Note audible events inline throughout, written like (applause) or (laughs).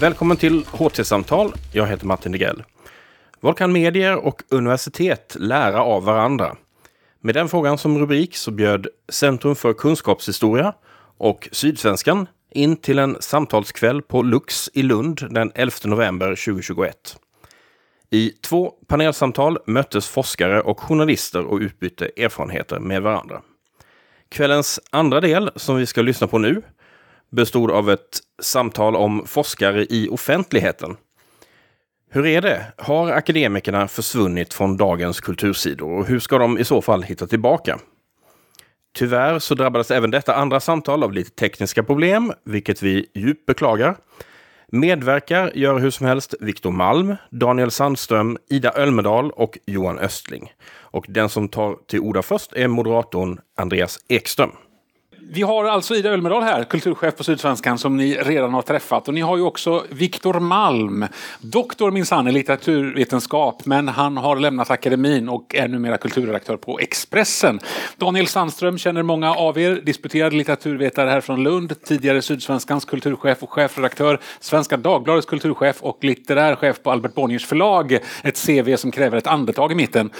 Välkommen till HT-samtal. Jag heter Martin Degrell. Vad kan medier och universitet lära av varandra? Med den frågan som rubrik så bjöd Centrum för kunskapshistoria och Sydsvenskan in till en samtalskväll på Lux i Lund den 11 november 2021. I två panelsamtal möttes forskare och journalister och utbytte erfarenheter med varandra. Kvällens andra del, som vi ska lyssna på nu, bestod av ett samtal om forskare i offentligheten. Hur är det? Har akademikerna försvunnit från dagens kultursidor och hur ska de i så fall hitta tillbaka? Tyvärr så drabbades även detta andra samtal av lite tekniska problem, vilket vi djupt beklagar. Medverkar gör hur som helst Viktor Malm, Daniel Sandström, Ida Ölmedal och Johan Östling. Och den som tar till orda först är moderatorn Andreas Ekström. Vi har alltså Ida Ölmedal här, kulturchef på Sydsvenskan, som ni redan har träffat. Och ni har ju också Viktor Malm, doktor minsann i litteraturvetenskap, men han har lämnat akademin och är numera kulturredaktör på Expressen. Daniel Sandström känner många av er, disputerad litteraturvetare här från Lund, tidigare Sydsvenskans kulturchef och chefredaktör, Svenska Dagbladets kulturchef och litterär chef på Albert Bonniers förlag. Ett CV som kräver ett andetag i mitten.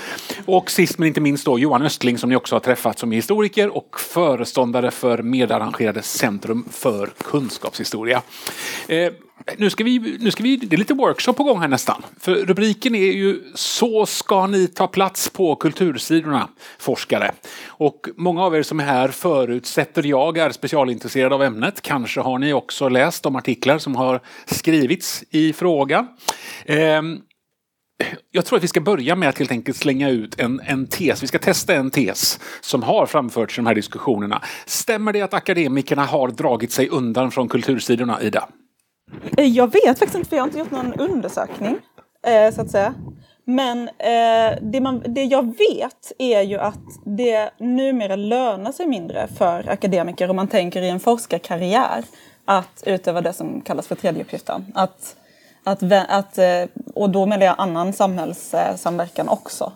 Och sist men inte minst då Johan Östling som ni också har träffat som är historiker och föreståndare för medarrangerade Centrum för kunskapshistoria. Eh, nu ska, vi, nu ska vi, det är lite workshop på gång här nästan. För rubriken är ju Så ska ni ta plats på kultursidorna, forskare. Och många av er som är här förutsätter jag är specialintresserade av ämnet. Kanske har ni också läst de artiklar som har skrivits i frågan. Eh, jag tror att vi ska börja med att helt enkelt slänga ut en, en tes. Vi ska testa en tes som har framförts i de här diskussionerna. Stämmer det att akademikerna har dragit sig undan från kultursidorna, Ida? Eh, jag vet faktiskt inte, för jag har inte gjort någon undersökning. Eh, så att säga. Men eh, det, man, det jag vet är ju att det numera lönar sig mindre för akademiker om man tänker i en forskarkarriär att utöva det som kallas för tredjeuppgiften. Att att, att, eh, och då menar jag annan samhällssamverkan också.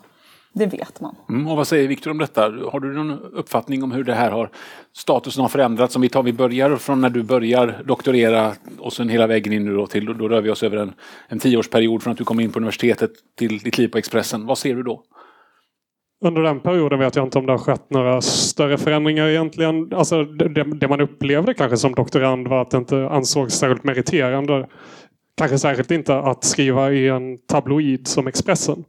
Det vet man. Mm, och vad säger Viktor om detta? Har du någon uppfattning om hur det här har statusen har förändrats? Om vi tar, vi börjar från när du börjar doktorera och sen hela vägen in nu då till, då rör vi oss över en, en tioårsperiod från att du kom in på universitetet till ditt liv på Expressen. Vad ser du då? Under den perioden vet jag inte om det har skett några större förändringar egentligen. Alltså det, det man upplevde kanske som doktorand var att det inte ansågs särskilt meriterande Kanske särskilt inte att skriva i en tabloid som Expressen.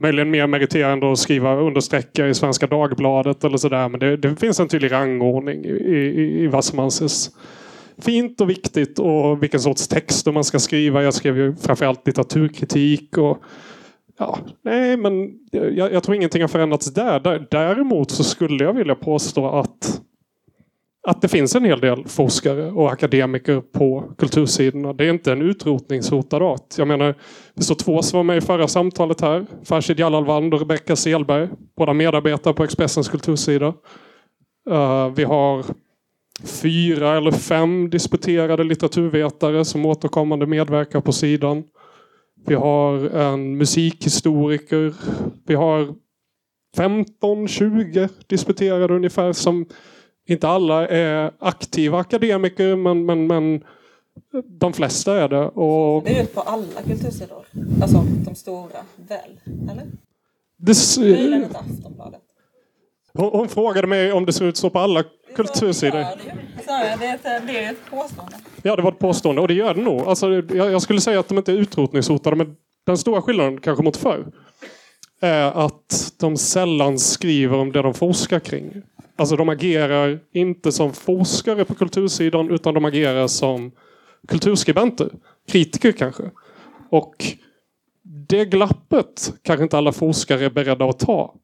Möjligen mer meriterande att skriva understreckar i Svenska Dagbladet eller sådär. Men det, det, finns en tydlig rangordning i, i, i vad som anses fint och viktigt och vilken sorts texter man ska skriva. Jag skrev ju framförallt litteraturkritik och Ja, nej, men jag, jag, tror ingenting har förändrats där. Däremot så skulle jag vilja påstå att att det finns en hel del forskare och akademiker på kultursidorna. Det är inte en utrotningshotad art. Jag menar, det står två som var med i förra samtalet här. Farshid Jalalvand och Rebecka Selberg. Båda medarbetare på Expressens kultursida. Uh, vi har fyra eller fem disputerade litteraturvetare som återkommande medverkar på sidan. Vi har en musikhistoriker. Vi har 15-20 disputerade ungefär som inte alla är aktiva akademiker men, men, men de flesta är det. Och... Det är ut på alla kultursidor? Alltså de stora, väl? Eller? Det... Möjligen inte Aftonbladet. Hon, hon, frågade mig om det ser ut så på alla kultursidor. Ja, det, är ett, det är ett påstående. Ja, det var ett påstående och det gör det nog. Alltså, jag, jag skulle säga att de inte är utrotningshotade men den stora skillnaden kanske mot förr är att de sällan skriver om det de forskar kring. Alltså de agerar inte som forskare på kultursidan utan de agerar som kulturskribenter. Kritiker kanske. Och det glappet kanske inte alla forskare är beredda att ta.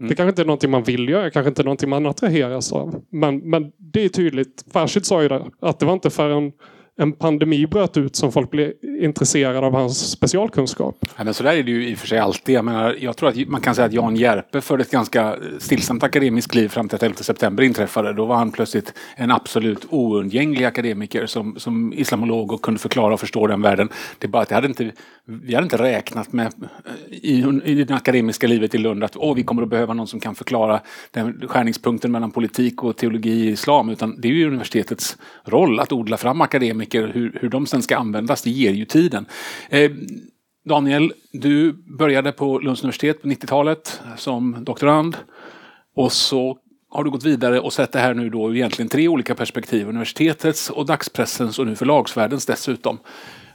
Mm. Det kanske inte är någonting man vill göra, kanske inte är någonting man attraheras av. Men, men det är tydligt, Farshid sa ju det, att det var inte förrän en pandemi bröt ut som folk blev intresserade av hans specialkunskap. Ja, men så där är det ju i och för sig alltid. Jag, menar, jag tror att man kan säga att Jan Järpe förde ett ganska stillsamt akademiskt liv fram till att 11 september inträffade. Då var han plötsligt en absolut oundgänglig akademiker som, som islamolog och kunde förklara och förstå den världen. Det är bara att det hade inte, vi hade inte räknat med eh, i, i det akademiska livet i Lund att oh, vi kommer att behöva någon som kan förklara den skärningspunkten mellan politik och teologi i islam. Utan det är ju universitetets roll att odla fram akademiker. Hur, hur de sen ska användas, det ger ju tiden. Eh, Daniel, du började på Lunds universitet på 90-talet som doktorand. Och så har du gått vidare och sett det här nu då egentligen tre olika perspektiv. Universitetets och dagspressens och nu förlagsvärldens dessutom.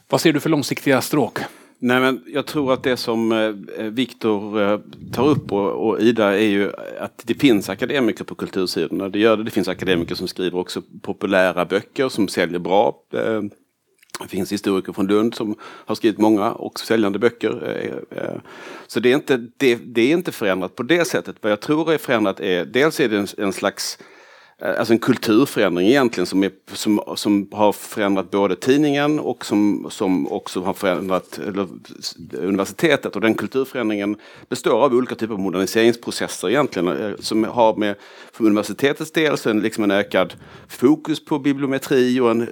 Vad ser du för långsiktiga stråk? Nej, men jag tror att det som eh, eh, Viktor eh, tar upp och, och, Ida är ju att det finns akademiker på kultursidorna. Det gör det. Det finns akademiker som skriver också populära böcker som säljer bra. Det finns historiker från Lund som har skrivit många och säljande böcker. Så det är, inte, det, det, är inte förändrat på det sättet. Vad jag tror är förändrat är dels är det en, en slags Eh, alltså en kulturförändring egentligen som, är, som, som har förändrat både tidningen och som, som också har förändrat eller, eh, universitetet. Och den kulturförändringen består av olika typer av moderniseringsprocesser egentligen. Eh, som har med, för universitetets del så en, liksom en ökad fokus på bibliometri och en,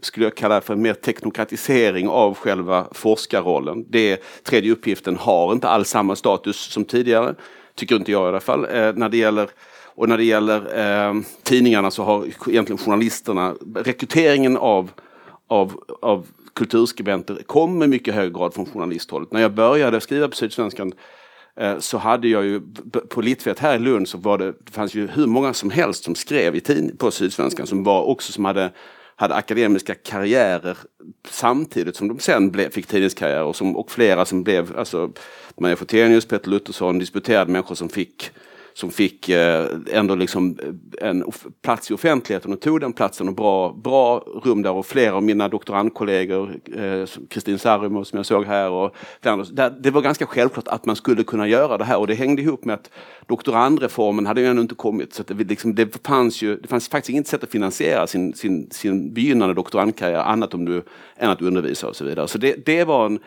skulle jag kalla för mer teknokratisering av själva forskarrollen. Det tredje uppgiften har inte alls samma status som tidigare. Tycker inte jag i alla fall. Eh, när det gäller och när det gäller eh, tidningarna så har egentligen journalisterna, rekryteringen av, av, av kulturskribenter kom i mycket hög grad från journalisthållet. När jag började skriva på Sydsvenskan eh, så hade jag ju på Litvet här i Lund så var det, det fanns ju hur många som helst som skrev i tid, på Sydsvenskan som var också som hade hade akademiska karriärer samtidigt som de sen blev, fick tidningskarriärer och, som, och flera som blev, alltså Maria Fotenius, Peter Luthersson, disputerade människor som fick som fick eh, ändå liksom eh, en plats i offentligheten och tog den platsen och bra, bra rum där. Och flera av mina doktorandkollegor, eh, Kristin eh, Sarimo som jag såg här och det var ganska självklart att man skulle kunna göra det här. Och det hängde ihop med att doktorandreformen hade ju ännu inte kommit. Så det, liksom, det, fanns ju, det fanns faktiskt inget sätt att finansiera sin, sin, sin begynnande doktorandkarriär annat om du, än att undervisa och så vidare. Så det, det var en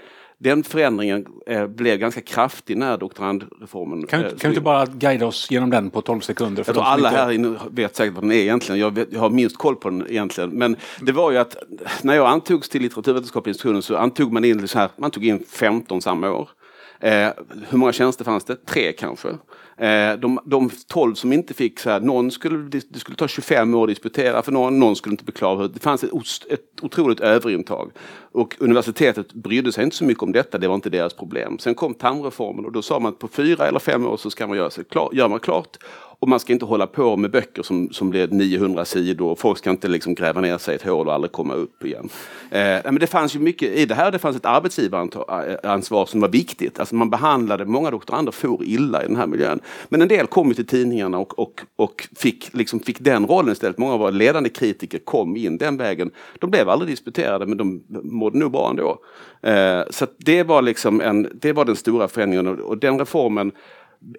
den förändringen eh, blev ganska kraftig när doktorandreformen... Kan, eh, kan du inte bara guida oss genom den på 12 sekunder? jag tror alla här inne vet säkert vad den är egentligen. Jag, vet, jag, har minst koll på den egentligen. Men det var ju att när jag antogs till litteraturvetenskapliga institutionen så antog man in, så här, man tog in 15 samma år. Eh, hur många tjänster fanns det? Tre kanske. Eh, de, de 12 som inte fick, så här, någon skulle, det skulle ta 25 år att disputera för någon, någon skulle inte bli klar. Det fanns ett, ett otroligt överintag. Och universitetet brydde sig inte så mycket om detta, det var inte deras problem. Sen kom tandreformen och då sa man att på fyra eller fem år så ska man göra sig klar, gör man klart och man ska inte hålla på med böcker som, som blir 900 sidor. Folk ska inte liksom gräva ner sig i ett hål och aldrig komma upp igen. Eh, men det fanns ju mycket i det här. Det fanns ett arbetsgivaransvar eh, som var viktigt. Alltså man behandlade, många doktorander for illa i den här miljön. Men en del kom ju till tidningarna och, och, och fick, liksom, fick den rollen istället. Många av våra ledande kritiker kom in den vägen. De blev aldrig disputerade men de mådde nog bra ändå. Eh, så det var, liksom en, det var den stora förändringen och den reformen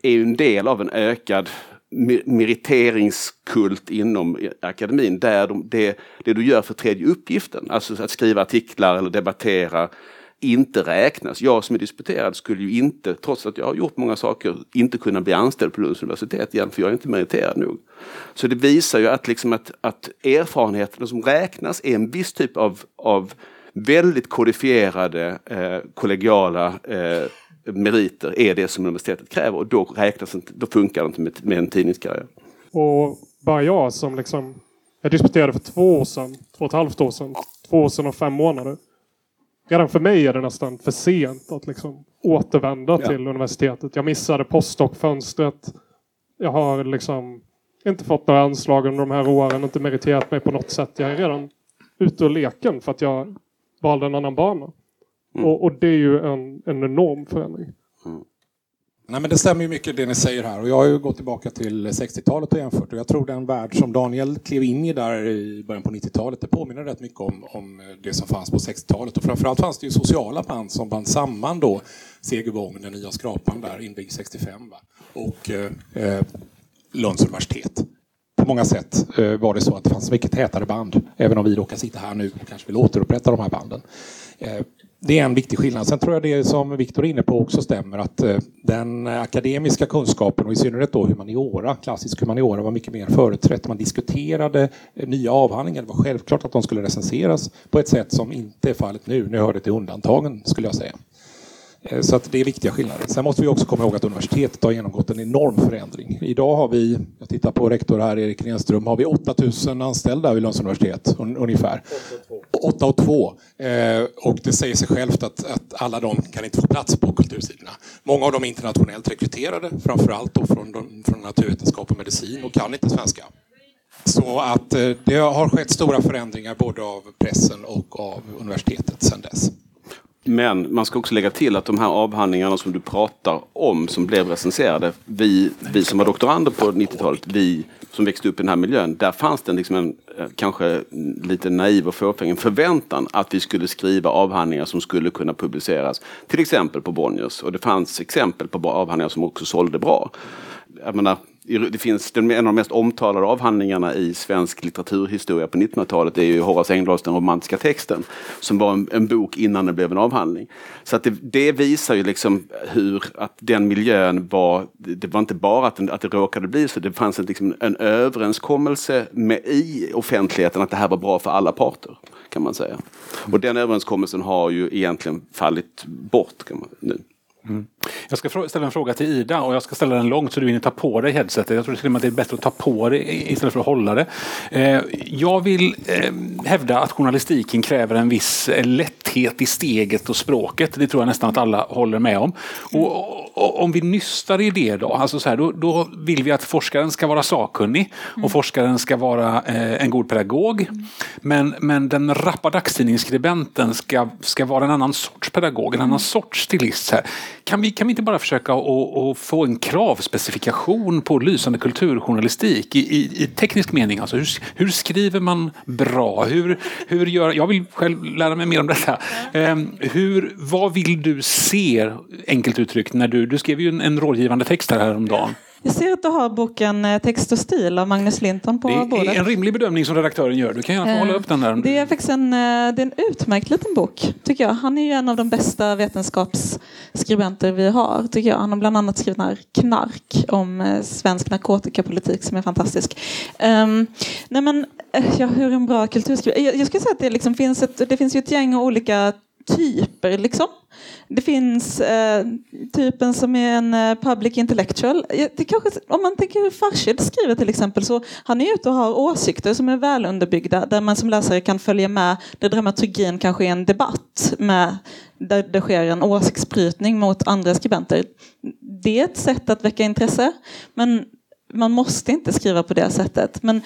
är ju en del av en ökad meriteringskult inom akademin där de, det, det du gör för tredje uppgiften, alltså att skriva artiklar eller debattera, inte räknas. Jag som är disputerad skulle ju inte, trots att jag har gjort många saker, inte kunna bli anställd på Lunds universitet igen för jag är inte meriterad nog. Så det visar ju att, liksom att, att erfarenheterna som räknas är en viss typ av, av väldigt kodifierade eh, kollegiala eh, meriter är det som universitetet kräver och då, räknas inte, då funkar det inte med, med en tidningskarriär. Och bara jag som liksom... Jag disputerade för två år sedan, två och ett halvt år sedan, två år sedan och fem månader. Redan för mig är det nästan för sent att liksom återvända ja. till universitetet. Jag missade postdoc-fönstret. Jag har liksom inte fått några anslag under de här åren, inte meriterat mig på något sätt. Jag är redan ute och leken för att jag valde en annan bana. Mm. Och, och, det är ju en, en enorm förändring. Mm. Nej, men det stämmer ju mycket det ni säger här och jag har ju gått tillbaka till 60-talet och jämfört och jag tror den värld som Daniel klev in i där i början på 90-talet det påminner rätt mycket om, om det som fanns på 60-talet och framförallt fanns det ju sociala band som band samman då Segervång, den nya skrapan där invigd 65 va? och eh, eh, Lunds universitet. På många sätt eh, var det så att det fanns mycket tätare band även om vi råkar sitta här nu och kanske vill återupprätta de här banden. Eh, det är en viktig skillnad. Sen tror jag det som Viktor är inne på också stämmer att eh, den akademiska kunskapen och i synnerhet då humaniora, klassisk humaniora var mycket mer företrätt. Man diskuterade eh, nya avhandlingar. Det var självklart att de skulle recenseras på ett sätt som inte är fallet nu. Nu hör det till undantagen skulle jag säga. Eh, så att det är viktiga skillnader. Sen måste vi också komma ihåg att universitetet har genomgått en enorm förändring. Idag har vi, jag tittar på rektor här, Erik Renström, har vi 8000 anställda vid Lunds universitet ungefär. 8 och 2. Eh, och det säger sig självt att, att alla de kan inte få plats på kultursidorna. Många av dem är internationellt rekryterade, framförallt då från, från naturvetenskap och medicin och kan inte svenska. Så att eh, det har skett stora förändringar både av pressen och av universitetet sedan dess. Men man ska också lägga till att de här avhandlingarna som du pratar om som blev recenserade. Vi, vi som var doktorander på 90-talet, vi som växte upp i den här miljön. Där fanns det liksom en eh, kanske lite naiv och fåfäng förväntan att vi skulle skriva avhandlingar som skulle kunna publiceras. Till exempel på Bonniers. Och det fanns exempel på avhandlingar som också sålde bra. Jag menar, det finns en av de mest omtalade avhandlingarna i svensk litteraturhistoria på 1900-talet är ju Horace Engdahls Den romantiska texten. Som var en, en, bok innan det blev en avhandling. Så att det, det, visar ju liksom hur att den miljön var, det var inte bara att, den, att det råkade bli så, det fanns en, liksom en överenskommelse med, i offentligheten att det här var bra för alla parter. Kan man säga. Och den överenskommelsen har ju egentligen fallit bort kan man, nu. Mm. Jag ska ställa en fråga till Ida och jag ska ställa den långt så du hinner ta på dig headsetet. Jag tror till och med att det är bättre att ta på det istället för att hålla det. Eh, jag vill eh, hävda att journalistiken kräver en viss lätthet i steget och språket. Det tror jag nästan att alla håller med om. Och, om vi nystar i det då, alltså så här, då, då, vill vi att forskaren ska vara sakkunnig och mm. forskaren ska vara eh, en god pedagog. Men, men den rappa dagstidningsskribenten ska, ska vara en annan sorts pedagog, en annan sorts stilist. Kan vi, kan vi inte bara försöka att få en kravspecifikation på lysande kulturjournalistik i, i, i teknisk mening? Alltså hur, hur, skriver man bra? Hur, hur gör, jag vill själv lära mig mer om detta. Um, hur, vad vill du se, enkelt uttryckt, när du, du skrev ju en, en rådgivande text här häromdagen. Jag ser att du har boken eh, Text och stil av Magnus Linton på bordet. Det är en rimlig bedömning som redaktören gör. Du kan gärna få hålla upp den där. Det är faktiskt en, eh, det är en utmärkt liten bok, tycker jag. Han är ju en av de bästa vetenskapsskribenter vi har, tycker jag. Han har bland annat skrivit den här Knark om eh, svensk narkotikapolitik som är fantastisk. Um, nej men, ja, hur en bra kulturskribent... Jag, jag skulle säga att det, liksom finns ett, det finns ju ett gäng olika typer liksom. Det finns eh, typen som är en eh, public intellectual. Det kanske, om man tänker hur Farshid skriver till exempel så han är ute och har åsikter som är väl underbyggda där man som läsare kan följa med där dramaturgin kanske är en debatt med, där det sker en åsiktsbrytning mot andra skribenter. Det är ett sätt att väcka intresse men man måste inte skriva på det sättet. Men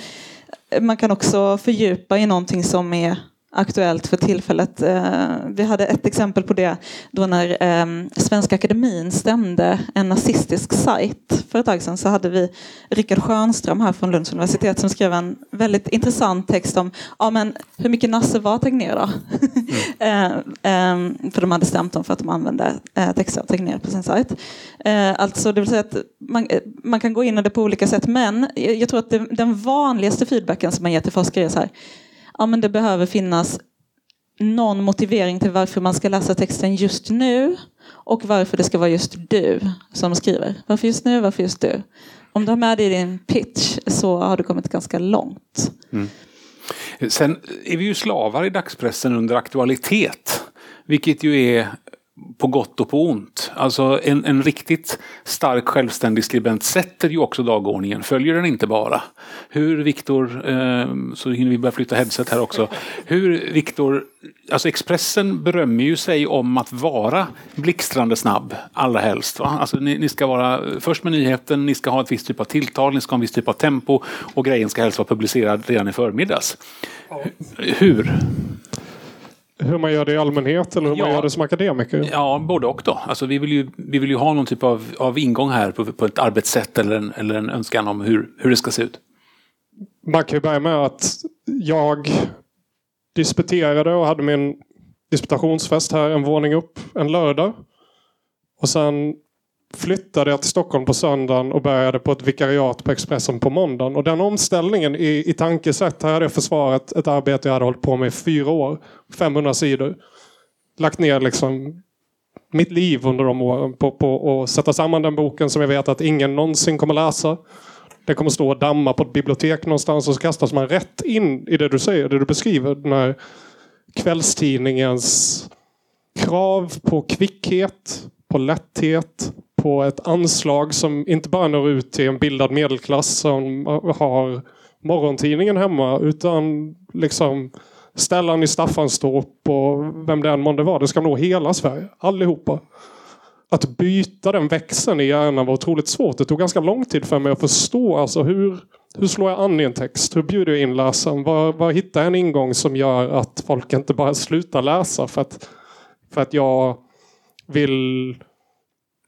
man kan också fördjupa i någonting som är aktuellt för tillfället. Eh, vi hade ett exempel på det då när ehm, Svenska Akademin stämde en nazistisk sajt för ett tag sedan så hade vi Rickard Schönström här från Lunds universitet som skrev en väldigt intressant text om ja, men hur mycket nasse var Tegnér då? Mm. (laughs) Ehm, för de hade stämt dem för att de använde eh, texter av Tegnér på sin sajt. Eh, alltså det vill säga att man, man kan gå in i det på olika sätt men jag tror att det, den vanligaste feedbacken som man ger till forskare är så här ja, men det behöver finnas någon motivering till varför man ska läsa texten just nu och varför det ska vara just du som skriver. Varför just nu, varför just du? Om du har med det i din pitch så har du kommit ganska långt. Mm. Sen är vi ju slavar i dagspressen under aktualitet. Vilket ju är på gott och på ont. Alltså en, en riktigt stark självständig skribent sätter ju också dagordningen, följer den inte bara. Hur Viktor, eh, så hinner vi börja flytta headset här också. Hur Viktor, alltså Expressen berömmer ju sig om att vara blixtrande snabb allra helst. Va? Alltså ni, ni, ska vara först med nyheten, ni ska ha ett visst typ av tilltal, ni ska ha en viss typ av tempo och grejen ska helst vara publicerad redan i förmiddags. Hur? Hur man gör det i allmänhet eller hur ja, man gör det som akademiker? Ja, både och då. Alltså, vi, vill ju, vi vill ju ha någon typ av, av ingång här på, på ett arbetssätt eller en, eller en önskan om hur, hur det ska se ut. Man kan ju börja med att jag disputerade och hade min disputationsfest här en våning upp en lördag. Och sen flyttade jag till Stockholm på söndagen och började på ett vikariat på Expressen på måndagen. Och den omställningen i, i tankesätt, här hade jag försvarat ett arbete jag hade hållit på med i fyra år. 500 sidor. lagt ner liksom mitt liv under de åren på, på att sätta samman den boken som jag vet att ingen någonsin kommer läsa. Det kommer stå och damma på ett bibliotek någonstans och så kastas man rätt in i det du säger, det du beskriver. Den här kvällstidningens krav på kvickhet, på lätthet, på ett anslag som inte bara når ut till en bildad medelklass som har morgontidningen hemma utan liksom Stellan i Staffanstorp och vem det än månde vara. Det ska nå hela Sverige, allihopa. Att byta den växeln i hjärnan var otroligt svårt. Det tog ganska lång tid för mig att förstå alltså hur, hur slår jag an i en text? Hur bjuder jag in läsaren? Var, var hittar jag en ingång som gör att folk inte bara slutar läsa för att, för att jag vill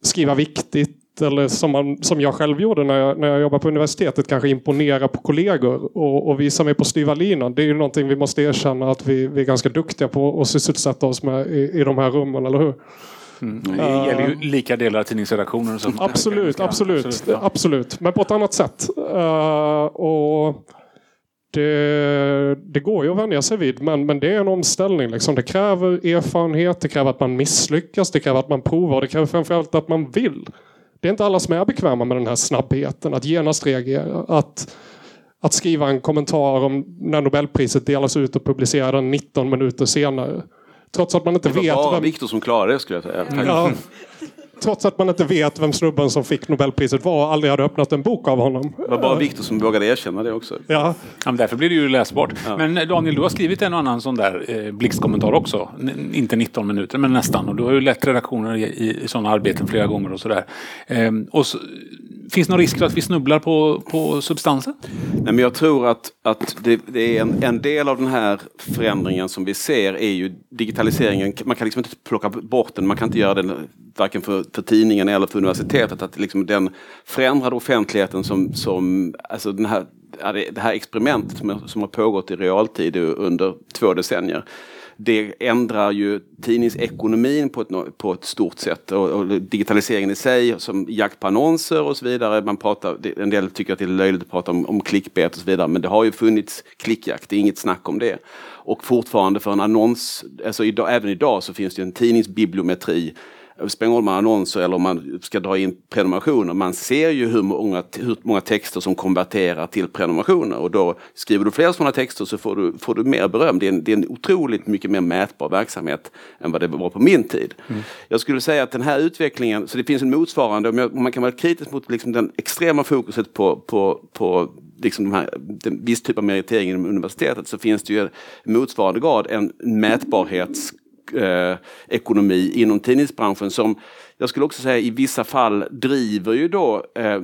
skriva viktigt eller som, man, som jag själv gjorde när jag, när jag jobbade på universitetet, kanske imponera på kollegor och, och visa mig på styva linan. Det är ju någonting vi måste erkänna att vi, vi är ganska duktiga på att sysselsätta oss med i, i de här rummen, eller hur? Mm. Det gäller ju lika delar av tidningsredaktioner. Som absolut, absolut, absolut, ja. absolut. Men på ett annat sätt. Uh, och det, det, går ju att vänja sig vid, men, men det är en omställning. Liksom. Det kräver erfarenhet, det kräver att man misslyckas, det kräver att man provar och det kräver framförallt att man vill. Det är inte alla som är bekväma med den här snabbheten, att genast reagera. Att, att skriva en kommentar om när Nobelpriset delas ut och publicera den 19 minuter senare. Trots att man inte vet... Det var bara vem... Viktor som klarade det skulle jag säga. Ja. (laughs) Trots att man inte vet vem snubben som fick Nobelpriset var och aldrig hade öppnat en bok av honom. Det var bara Viktor som vågade erkänna det också. Ja. ja men därför blir det ju läsbart. Ja. Men eh, Daniel, du har skrivit en och annan sån där eh, blixtkommentar också. N inte 19 minuter, men nästan. Och du har ju lett redaktioner i, i sådana arbeten flera gånger och sådär. Ehm, och så, Finns det någon risk för att vi snubblar på, på substansen? Nej, men jag tror att, att det, det är en, en, del av den här förändringen som vi ser är ju digitaliseringen. Man kan liksom inte plocka bort den. Man kan inte göra den varken för, för tidningen eller för universitetet. Att liksom den förändrade offentligheten som, som alltså den här, det här experimentet som, som har pågått i realtid under två decennier det ändrar ju tidningsekonomin på ett, på ett stort sätt. Och, och digitaliseringen i sig, som jakt på annonser och så vidare. Man pratar, en del tycker att det är löjligt att prata om, om klickbet och så vidare. Men det har ju funnits klickjakt, det är inget snack om det. Och fortfarande för en annons, alltså idag, även idag så finns det en tidningsbibliometri spelar ingen roll om man har annonser eller om man ska dra in prenumerationer. Man ser ju hur många, hur många texter som konverterar till prenumerationer och då skriver du fler sådana texter så får du, får du mer beröm. Det är, en, det är en otroligt mycket mer mätbar verksamhet än vad det var på min tid. Mm. Jag skulle säga att den här utvecklingen, så det finns en motsvarande, om man kan vara kritisk mot liksom den extrema fokuset på, på, på liksom de här, den, viss typ av meritering inom universitetet så finns det ju i motsvarande grad en mätbarhets eh, ekonomi inom tidningsbranschen som jag skulle också säga i vissa fall driver ju då eh,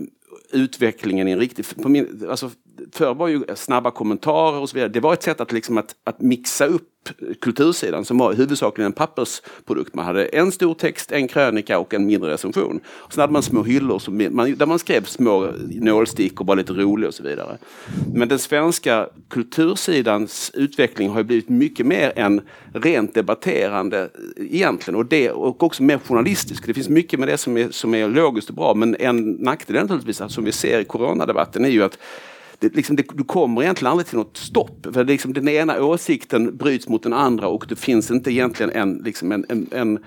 utvecklingen i en riktig... På min, alltså, förr var ju snabba kommentarer och så vidare. Det var ett sätt att, liksom att, att mixa upp kultursidan som var huvudsakligen en pappersprodukt. Man hade en stor text, en krönika och en mindre recension. Och sen hade man små hyllor som man, där man skrev små nålstick och var lite rolig och så vidare. Men den svenska kultursidans utveckling har blivit mycket mer än rent debatterande egentligen och, det, och också mer journalistisk. Det finns mycket med det som är, som är logiskt och bra men en nackdel naturligtvis som vi ser i coronadebatten är ju att det, liksom, det, du kommer egentligen aldrig till något stopp. För det, liksom, den ena åsikten bryts mot den andra och det finns inte egentligen en, liksom en, en, en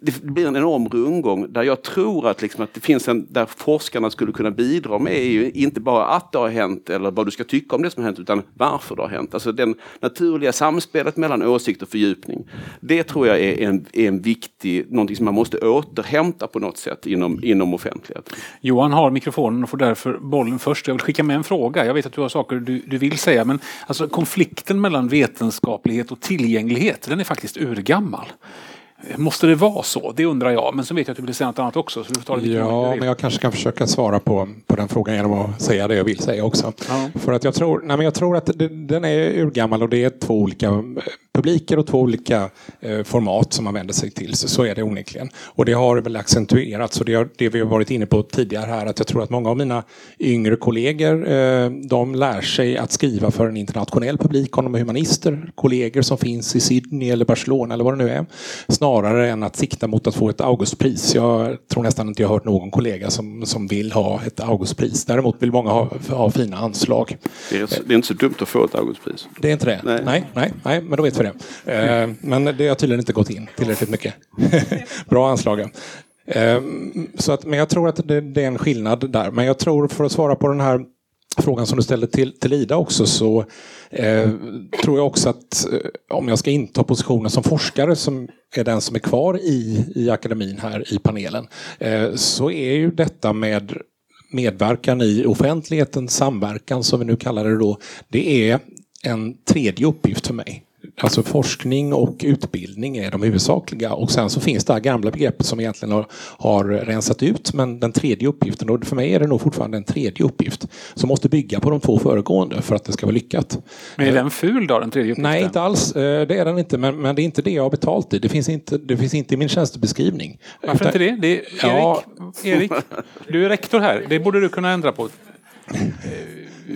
det blir en enorm rundgång där jag tror att, liksom, att det finns en, där forskarna skulle kunna bidra med är ju inte bara att det har hänt eller vad du ska tycka om det som har hänt utan varför det har hänt. Alltså det naturliga samspelet mellan åsikt och fördjupning. Det tror jag är en, är en viktig, någonting som man måste återhämta på något sätt inom, inom offentligheten. Johan har mikrofonen och får därför bollen först. Jag vill skicka med en fråga fråga. Jag vet att du har saker du, du vill säga men alltså, konflikten mellan vetenskaplighet och tillgänglighet den är faktiskt urgammal. Måste det vara så? Det undrar jag. Men så vet jag att du vill säga något annat också. Så du får ja, men jag kanske kan försöka svara på, på den frågan genom att säga det jag vill säga också. Ja. För att jag tror, nej, men jag tror att det, den är urgammal och det är två olika publiker och två olika eh, format som man vänder sig till. Så, så är det onekligen. Och det har väl accentuerats och det, har, det vi har varit inne på tidigare här att jag tror att många av mina yngre kollegor eh, de lär sig att skriva för en internationell publik om de är humanister, kollegor som finns i Sydney eller Barcelona eller vad det nu är. Snarare än att sikta mot att få ett Augustpris. Jag tror nästan inte jag har hört någon kollega som, som vill ha ett Augustpris. Däremot vill många ha, ha fina anslag. Det är, det är inte så dumt att få ett Augustpris. Det är inte det? Nej, nej, nej, nej men då vet vi det. Eh, men det har tydligen inte gått in tillräckligt mycket. (laughs) Bra anslagen. Eh, så att, men jag tror att det, det, är en skillnad där. Men jag tror, för att svara på den här frågan som du ställde till, till Ida också, så eh, tror jag också att eh, om jag ska inta positionen som forskare som är den som är kvar i, i akademin här i panelen, eh, så är ju detta med medverkan i offentligheten, samverkan som vi nu kallar det då, det är en tredje uppgift för mig. Alltså forskning och utbildning är de huvudsakliga och sen så finns det här gamla begreppet som egentligen har, har rensat ut men den tredje uppgiften, och för mig är det nog fortfarande en tredje uppgift som måste bygga på de två föregående för att det ska vara lyckat. Men är den ful då, den tredje uppgiften? Nej, inte alls. Eh, det är den inte, men, men det är inte det jag har betalt i. Det finns inte, det finns inte i min tjänstebeskrivning. Varför Utan, inte det? det är, Erik, ja. Erik, du är rektor här. Det borde du kunna ändra på. (laughs)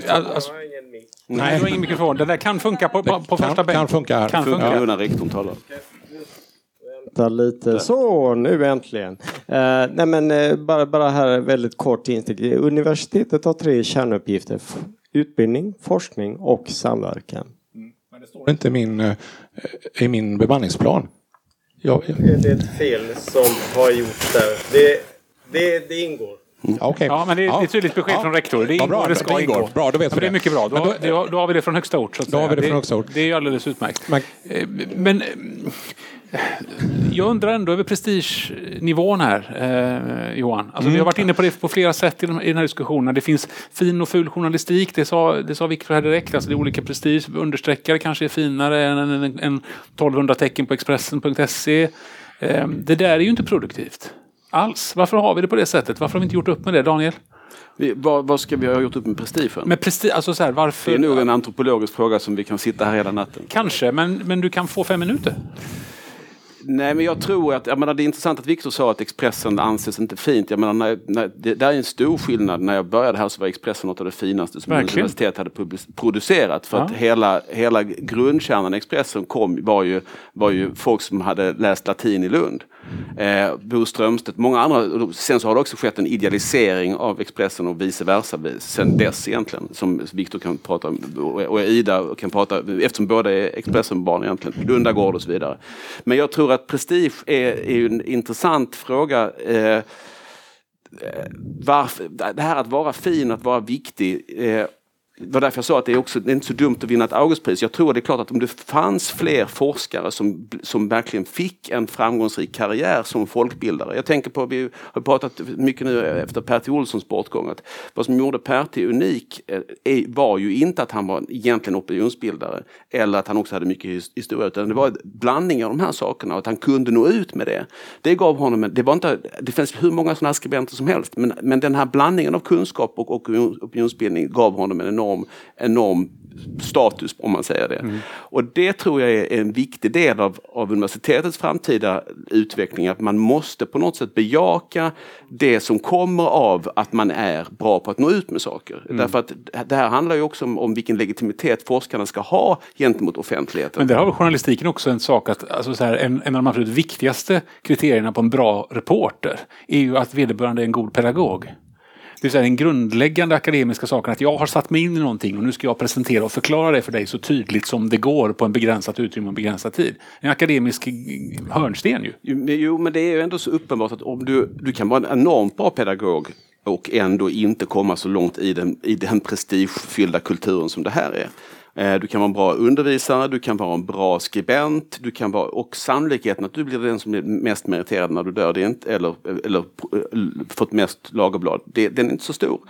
Alltså, Nej, du har ingen mikrofon. Den där kan funka på, på, på första bänken. Kan funka här. Kan funka. Ja. när rektorn talar. Vänta lite. Så, nu äntligen. Uh, nej men uh, bara, bara här väldigt kort instick. Universitetet har tre kärnuppgifter. Utbildning, forskning och samverkan. Mm. Men det står inte i min, uh, i min bemanningsplan. Jag, jag... Det är ett fel som har gjorts där. Det, det, det ingår. Mm. Okay. Ja, men det är, ja. ett tydligt besked ja. från rektor. Det ingår, ja, bra, det ska det ingå. Bra, då vet ja, det är mycket bra. Då, då, då, har vi det från högsta ort. Så då har vi det, från högsta ort. Det, är alldeles utmärkt. Men, eh, men eh, jag undrar ändå över prestigenivån här, eh, Johan. Alltså, mm. Vi har varit inne på det på flera sätt i, de, i den här diskussionen. Det finns fin och ful journalistik, det sa, det sa Viktor här direkt. Alltså, det är olika prestige. Understreckare kanske är finare än, än, än, än 1200 tecken på Expressen.se. Eh, det där är ju inte produktivt alls. Varför har vi det på det sättet? Varför har vi inte gjort upp med det, Daniel? Vi, vad, vad, ska vi ha gjort upp med prestigen? Med presti, alltså så här, varför? Det är nog en antropologisk fråga som vi kan sitta här hela natten. Kanske, men, men du kan få fem minuter. Nej, men jag tror att, jag menar, det är intressant att Viktor sa att Expressen anses inte fint. Jag menar, när, när, det där är en stor skillnad. När jag började här så var Expressen något av det finaste som Verkligen. universitet hade producerat. För ja. att hela, hela grundkärnan i Expressen kom, var, ju, var ju folk som hade läst latin i Lund. Eh, Bo Strömstedt, många andra. Sen så har det också skett en idealisering av Expressen och vice versa sen dess egentligen. Som Viktor kan prata om och Ida kan prata eftersom båda är Expressen-barn egentligen. Lundagård och så vidare. Men jag tror att prestige är, är en intressant fråga. Eh, eh, varför, det här att vara fin, att vara viktig. Eh, det var därför jag sa att det är, också, det är inte så dumt att vinna ett Augustpris. Jag tror det är klart att om det fanns fler forskare som, som verkligen fick en framgångsrik karriär som folkbildare. Jag tänker på, vi har pratat mycket nu efter Pertti Olssons bortgång, att vad som gjorde Pertti unik eh, var ju inte att han var egentligen opinionsbildare eller att han också hade mycket historia, utan det var en blandning av de här sakerna och att han kunde nå ut med det. Det gav honom, det var inte, det finns hur många sådana här skribenter som helst, men, men den här blandningen av kunskap och opinionsbildning gav honom en enorm enorm, enorm status om man säger det. Mm. Och det tror jag är en viktig del av, av universitetets framtida utveckling. Att man måste på något sätt bejaka det som kommer av att man är bra på att nå ut med saker. Mm. Därför att det här handlar ju också om, om vilken legitimitet forskarna ska ha gentemot offentligheten. Men där har väl journalistiken också en sak att alltså så här, en, en av de absolut viktigaste kriterierna på en bra reporter är ju att vederbörande är en god pedagog. Det vill säga den grundläggande akademiska saken att jag har satt mig in i någonting och nu ska jag presentera och förklara det för dig så tydligt som det går på en begränsat utrymme och begränsad tid. En akademisk eh, hörnsten ju. Jo, men det är ju ändå så uppenbart att om du, du kan vara en enormt bra pedagog och ändå inte komma så långt i den, i den prestigefyllda kulturen som det här är. Eh, du kan vara en bra undervisare, du kan vara en bra skribent du kan vara, och sannolikheten att du blir den som blir mest meriterad när du dör det är inte, eller, eller eh, fått mest lagerblad, det, den är inte så stor.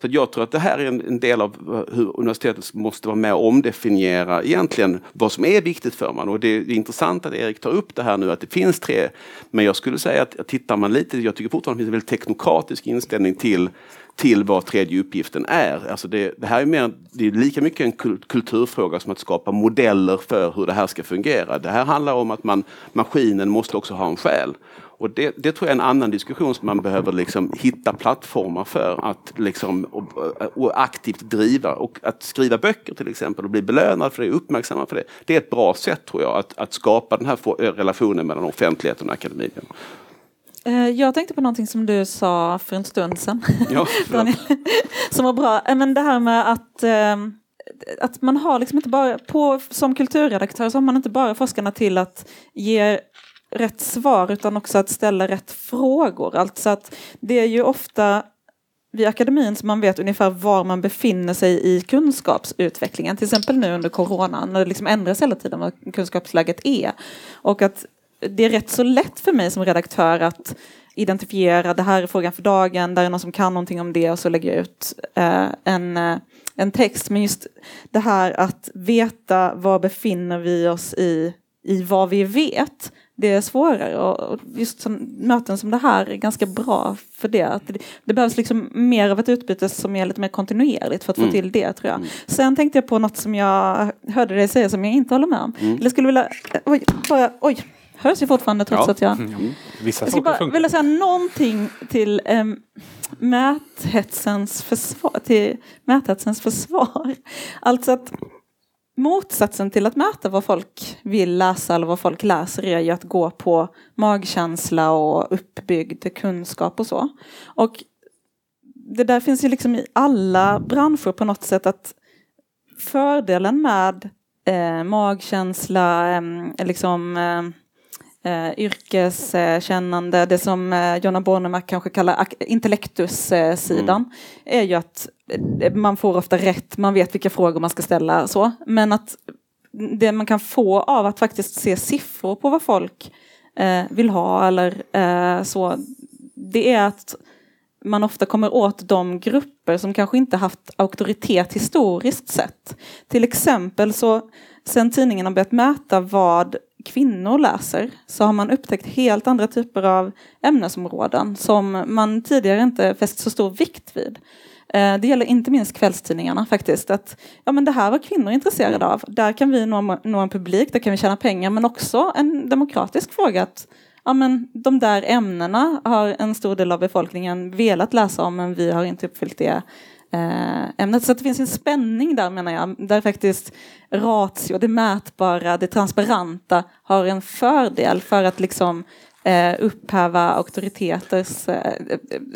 Så jag tror att det här är en, en, del av eh, hur universitetet måste vara med och omdefiniera egentligen vad som är viktigt för man. Och det är intressant att Erik tar upp det här nu att det finns tre. Men jag skulle säga att tittar man lite, jag tycker fortfarande det finns en väldigt teknokratisk inställning till till vad tredje uppgiften är. Alltså det, det här är, mer, det är lika mycket en kulturfråga som att skapa modeller för hur det här ska fungera. Det här handlar om att man, maskinen måste också ha en själ. Och det, det, tror jag är en annan diskussion som man behöver liksom hitta plattformar för att liksom, och, och aktivt driva. Och att skriva böcker till exempel och bli belönad för det, uppmärksamma för det. Det är ett bra sätt tror jag att, att skapa den här relationen mellan offentligheten och akademin. Eh, jag tänkte på någonting som du sa för en stund sedan, ja, (laughs) Daniel, som var bra. Eh, men det här med att ehm, att man har liksom inte bara, på, som kulturredaktör så har man inte bara forskarna till att ge rätt svar utan också att ställa rätt frågor. Alltså att det är ju ofta vid akademin som man vet ungefär var man befinner sig i kunskapsutvecklingen. Till exempel nu under coronan när det liksom ändras hela tiden vad kunskapsläget är. Och att det är rätt så lätt för mig som redaktör att identifiera det här är frågan för dagen, där är någon som kan någonting om det och så lägger jag ut eh, en, eh, en text. Men just det här att veta var befinner vi oss i, i vad vi vet, det är svårare. Och just som, möten som det här är ganska bra för det. Att det, det behövs liksom mer av ett utbyte som är lite mer kontinuerligt för att Mm. få till det tror jag. Sen tänkte jag på något som jag hörde dig säga som jag inte håller med om. Mm. Eller skulle vilja, oj, bara, oj, hörs jag fortfarande trots Ja. att jag Vissa jag skulle bara funkar. vilja säga någonting till um, mäthetsens försvar. Till mäthetsens försvar. Alltså att motsatsen till att mäta vad folk vill läsa eller vad folk läser är ju att gå på magkänsla och uppbyggd kunskap och så. Och det där finns ju liksom i alla branscher på något sätt att fördelen med eh, magkänsla, eh, liksom eh, eh, yrkeskännande, det som eh, Jonna Bornemark kanske kallar intellektussidan, är ju att eh, man får ofta rätt, man vet vilka frågor man ska ställa så, men att det man kan få av att faktiskt se siffror på vad folk eh, vill ha eller eh, så, det är att man ofta kommer åt de grupper som kanske inte haft auktoritet historiskt sett. Till exempel så sen tidningen har börjat mäta vad kvinnor läser så har man upptäckt helt andra typer av ämnesområden som man tidigare inte fäst så stor vikt vid. Eh, det gäller inte minst kvällstidningarna faktiskt. Att, ja, men det här var kvinnor intresserade av. Där kan vi nå, nå en publik, där kan vi tjäna pengar. Men också en demokratisk fråga att ja, men de där ämnena har en stor del av befolkningen velat läsa om men vi har inte uppfyllt det Eh, ämnet. Så att det finns en spänning där menar jag, där faktiskt ratio, det mätbara, det transparenta har en fördel för att liksom eh, upphäva auktoriteters eh,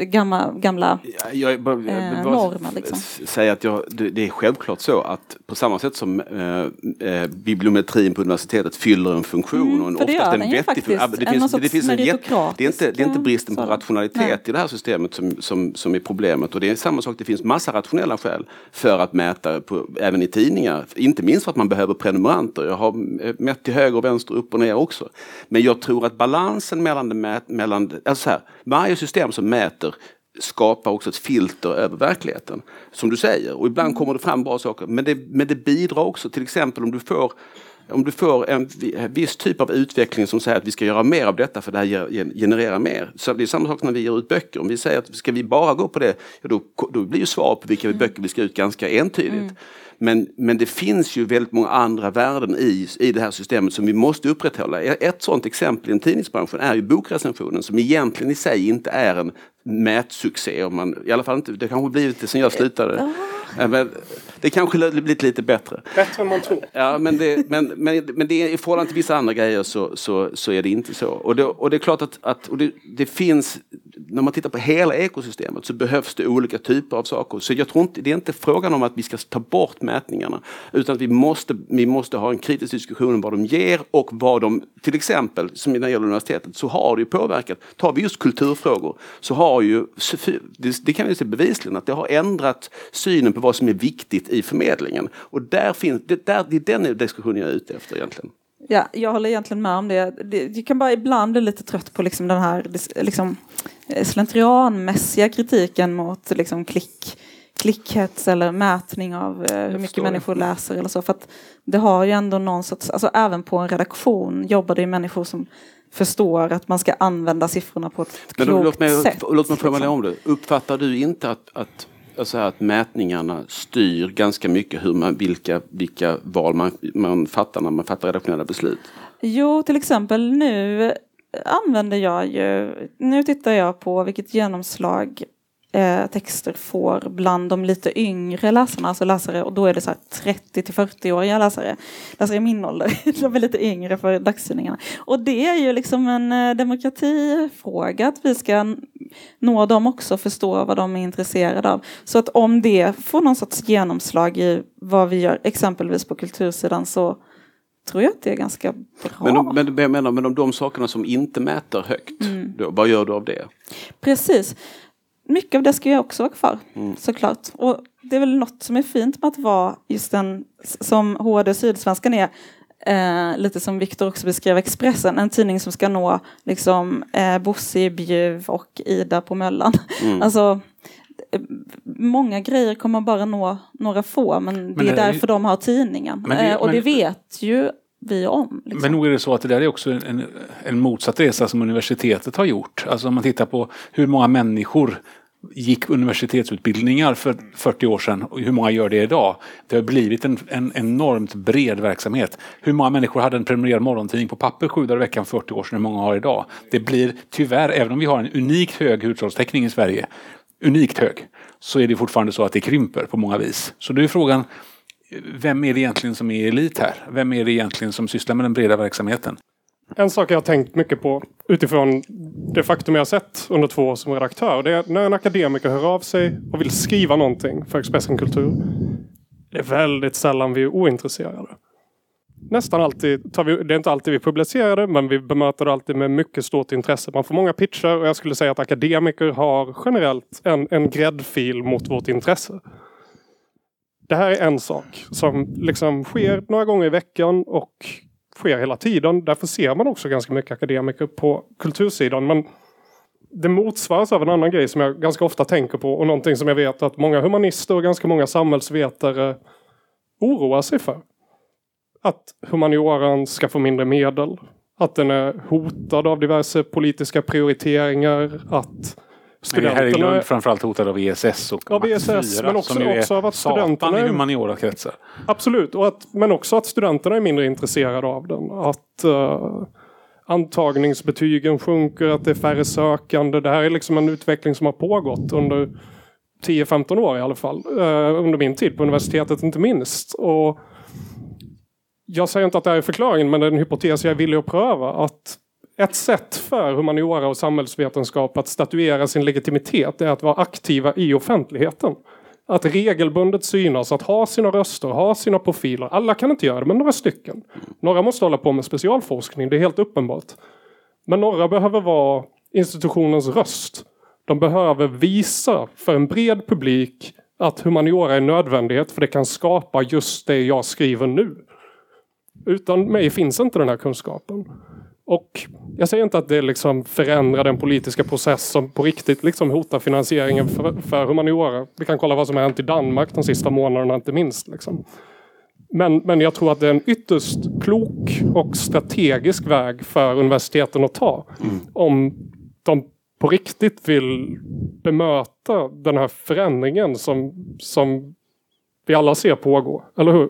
gamla, gamla Ja, Jag, är bara, jag Eh, normer, liksom. säga att jag, det, är självklart så att på samma sätt som eh, eh, bibliometrin på universitetet fyller en funktion Mm, och en, oftast en vettig funktion. Det En finns, någon det sorts finns en jätte, det, är inte, det är inte bristen på rationalitet nej. i det här systemet som, som, som är problemet. Och det är samma sak, det finns massa rationella skäl för att mäta på, även i tidningar. Inte minst för att man behöver prenumeranter. Jag har eh, mätt till höger och vänster, upp och ner också. Men jag tror att balansen mellan, det mellan alltså så här, varje system som mäter skapar också ett filter över verkligheten. Som du säger, och ibland kommer det fram bra saker. Men det, men det bidrar också, till exempel om du får om du får en viss typ av utveckling som säger att vi ska göra mer av detta för det här genererar mer. Så det är samma sak när vi ger ut böcker. Om vi säger att ska vi bara gå på det, ja, då, då blir ju svar på vilka böcker vi ska ut ganska entydigt. Mm. Men, men det finns ju väldigt många andra värden i, i det här systemet som vi måste upprätthålla. Ett sådant exempel i tidningsbranschen är ju bokrecensionen som egentligen i sig inte är en mätsuccé. Om man, I alla fall inte, det kanske blivit det sen jag slutade. Men det kanske har blivit lite bättre. Bättre än man tror. Ja, men, det, men, men, men det är, i förhållande till vissa andra grejer så, så, så är det inte så. Och det, och det är klart att, att och det, det finns, när man tittar på hela ekosystemet så behövs det olika typer av saker. Så jag tror inte, det är inte frågan om att vi ska ta bort mätningarna. Utan att vi måste, vi måste ha en kritisk diskussion om vad de ger och vad de, till exempel som när det gäller universitetet, så har det ju påverkat. Tar vi just kulturfrågor så har ju, det, det kan vi se bevisligen, att det har ändrat synen på vad som är viktigt i förmedlingen. Och där finns, det, där, det är den diskussionen jag är ute efter egentligen. Ja, jag håller egentligen med om det. Jag kan bara ibland bli lite trött på liksom den här liksom, eh, slentrianmässiga kritiken mot liksom, klick, klickhets eller mätning av eh, hur mycket människor läser eller så. För att det har ju ändå någon sorts, alltså även på en redaktion jobbar det ju människor som förstår att man ska använda siffrorna på ett Men klokt låt mig, sätt. låt mig formulera liksom. om det. Uppfattar du inte att, att, alltså att mätningarna styr ganska mycket hur man, vilka, vilka val man, man fattar när man fattar redaktionella beslut? Jo, till exempel nu använder jag ju, nu tittar jag på vilket genomslag eh, texter får bland de lite yngre läsarna, alltså läsare, och då är det så här 30 till 40-åriga läsare, läsare i min ålder, (laughs) de är lite yngre för dagstidningarna. Och det är ju liksom en eh, demokratifråga, att vi ska nå dem också, förstå vad de är intresserade av. Så att om det får någon sorts genomslag i vad vi gör, exempelvis på kultursidan, så tror jag att det är ganska bra. Men, om, men, jag menar, men om de sakerna som inte mäter högt, Mm. då, vad gör du av det? Precis. Mycket av det ska ju också vara kvar, Mm. såklart. Och det är väl något som är fint med att vara just en, som HD Sydsvenskan är, eh, lite som Viktor också beskrev Expressen, en tidning som ska nå liksom eh, Bosse i Bjuv och Ida på Möllan. Mm. Alltså, många grejer kommer bara nå några få, men, det det är ju- därför de har tidningen. Men det- eh, och men- det vet ju vi om. Liksom. Men nog är det så att det där är också en, en motsatt resa som universitetet har gjort. Alltså om man tittar på hur många människor gick universitetsutbildningar för 40 år sedan och hur många gör det idag. Det har blivit en, en enormt bred verksamhet. Hur många människor hade en prenumererad morgontidning på papper sju dagar i veckan för 40 år sedan, hur många har idag? Det blir tyvärr, även om vi har en unikt hög hushållstäckning i Sverige, unikt hög, så är det fortfarande så att det krymper på många vis. Så då är frågan, vem är det egentligen som är elit här? Vem är det egentligen som sysslar med den breda verksamheten? En sak jag har tänkt mycket på utifrån det faktum jag har sett under två år som redaktör. Det är när en akademiker hör av sig och vill skriva någonting för Expressen Kultur. Det är väldigt sällan vi är ointresserade. Nästan alltid, tar vi, det är inte alltid vi publicerar det, men vi bemöter det alltid med mycket stort intresse. Man får många pitcher och jag skulle säga att akademiker har generellt en, en gräddfil mot vårt intresse. Det här är en sak som liksom sker några gånger i veckan och sker hela tiden. Därför ser man också ganska mycket akademiker på kultursidan. Men det motsvaras av en annan grej som jag ganska ofta tänker på och någonting som jag vet att många humanister och ganska många samhällsvetare oroar sig för. Att humanioran ska få mindre medel. Att den är hotad av diverse politiska prioriteringar. Att det här är studenterna... Lund framförallt hotad av ESS och Av ESS, 4, men också- som ju också av att studenterna- i humaniora kretsar. Absolut, och att, men också att studenterna är mindre intresserade av den. Att uh, antagningsbetygen sjunker, att det är färre sökande. Det här är liksom en utveckling som har pågått under 10-15 år i alla fall. eh, under min tid på universitetet inte minst. Och jag säger inte att det här är förklaringen, men det är en hypotes jag är villig att pröva. Att ett sätt för humaniora och samhällsvetenskap att statuera sin legitimitet är att vara aktiva i offentligheten. Att regelbundet synas, att ha sina röster, ha sina profiler. Alla kan inte göra det, men några stycken. Några måste hålla på med specialforskning, det är helt uppenbart. Men några behöver vara institutionens röst. De behöver visa för en bred publik att humaniora är en nödvändighet för det kan skapa just det jag skriver nu. Utan mig finns inte den här kunskapen. Och jag säger inte att det liksom förändrar den politiska process som på riktigt liksom hotar finansieringen för, för humaniora. Vi kan kolla vad som har hänt i Danmark de sista månaderna, inte minst. Liksom. Men, men jag tror att det är en ytterst klok och strategisk väg för universiteten att ta. Om de på riktigt vill bemöta den här förändringen som, som vi alla ser pågå. Eller hur?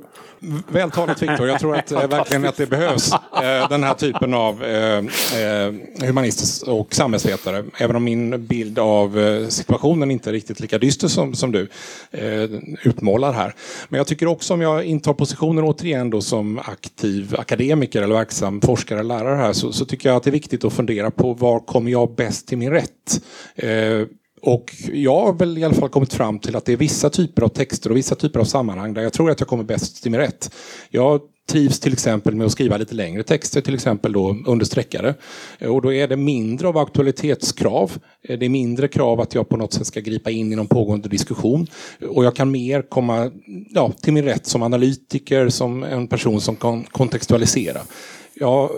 Vältalat Viktor. Jag tror att, eh, verkligen att det behövs eh, den här typen av eh, eh, humanister och samhällsvetare. Även om min bild av eh, situationen inte är riktigt lika dyster som, som du eh, utmålar här. Men jag tycker också om jag intar positionen återigen då som aktiv akademiker eller verksam forskare eller lärare här så, så tycker jag att det är viktigt att fundera på var kommer jag bäst till min rätt? Och jag har väl i alla fall kommit fram till att det är vissa typer av texter och vissa typer av sammanhang där jag tror att jag kommer bäst till min rätt. Jag trivs till exempel med att skriva lite längre texter, till exempel då understreckare. Och då är det mindre av aktualitetskrav. Det är mindre krav att jag på något sätt ska gripa in i någon pågående diskussion. Och jag kan mer komma ja, till min rätt som analytiker, som en person som kan kontextualisera. Jag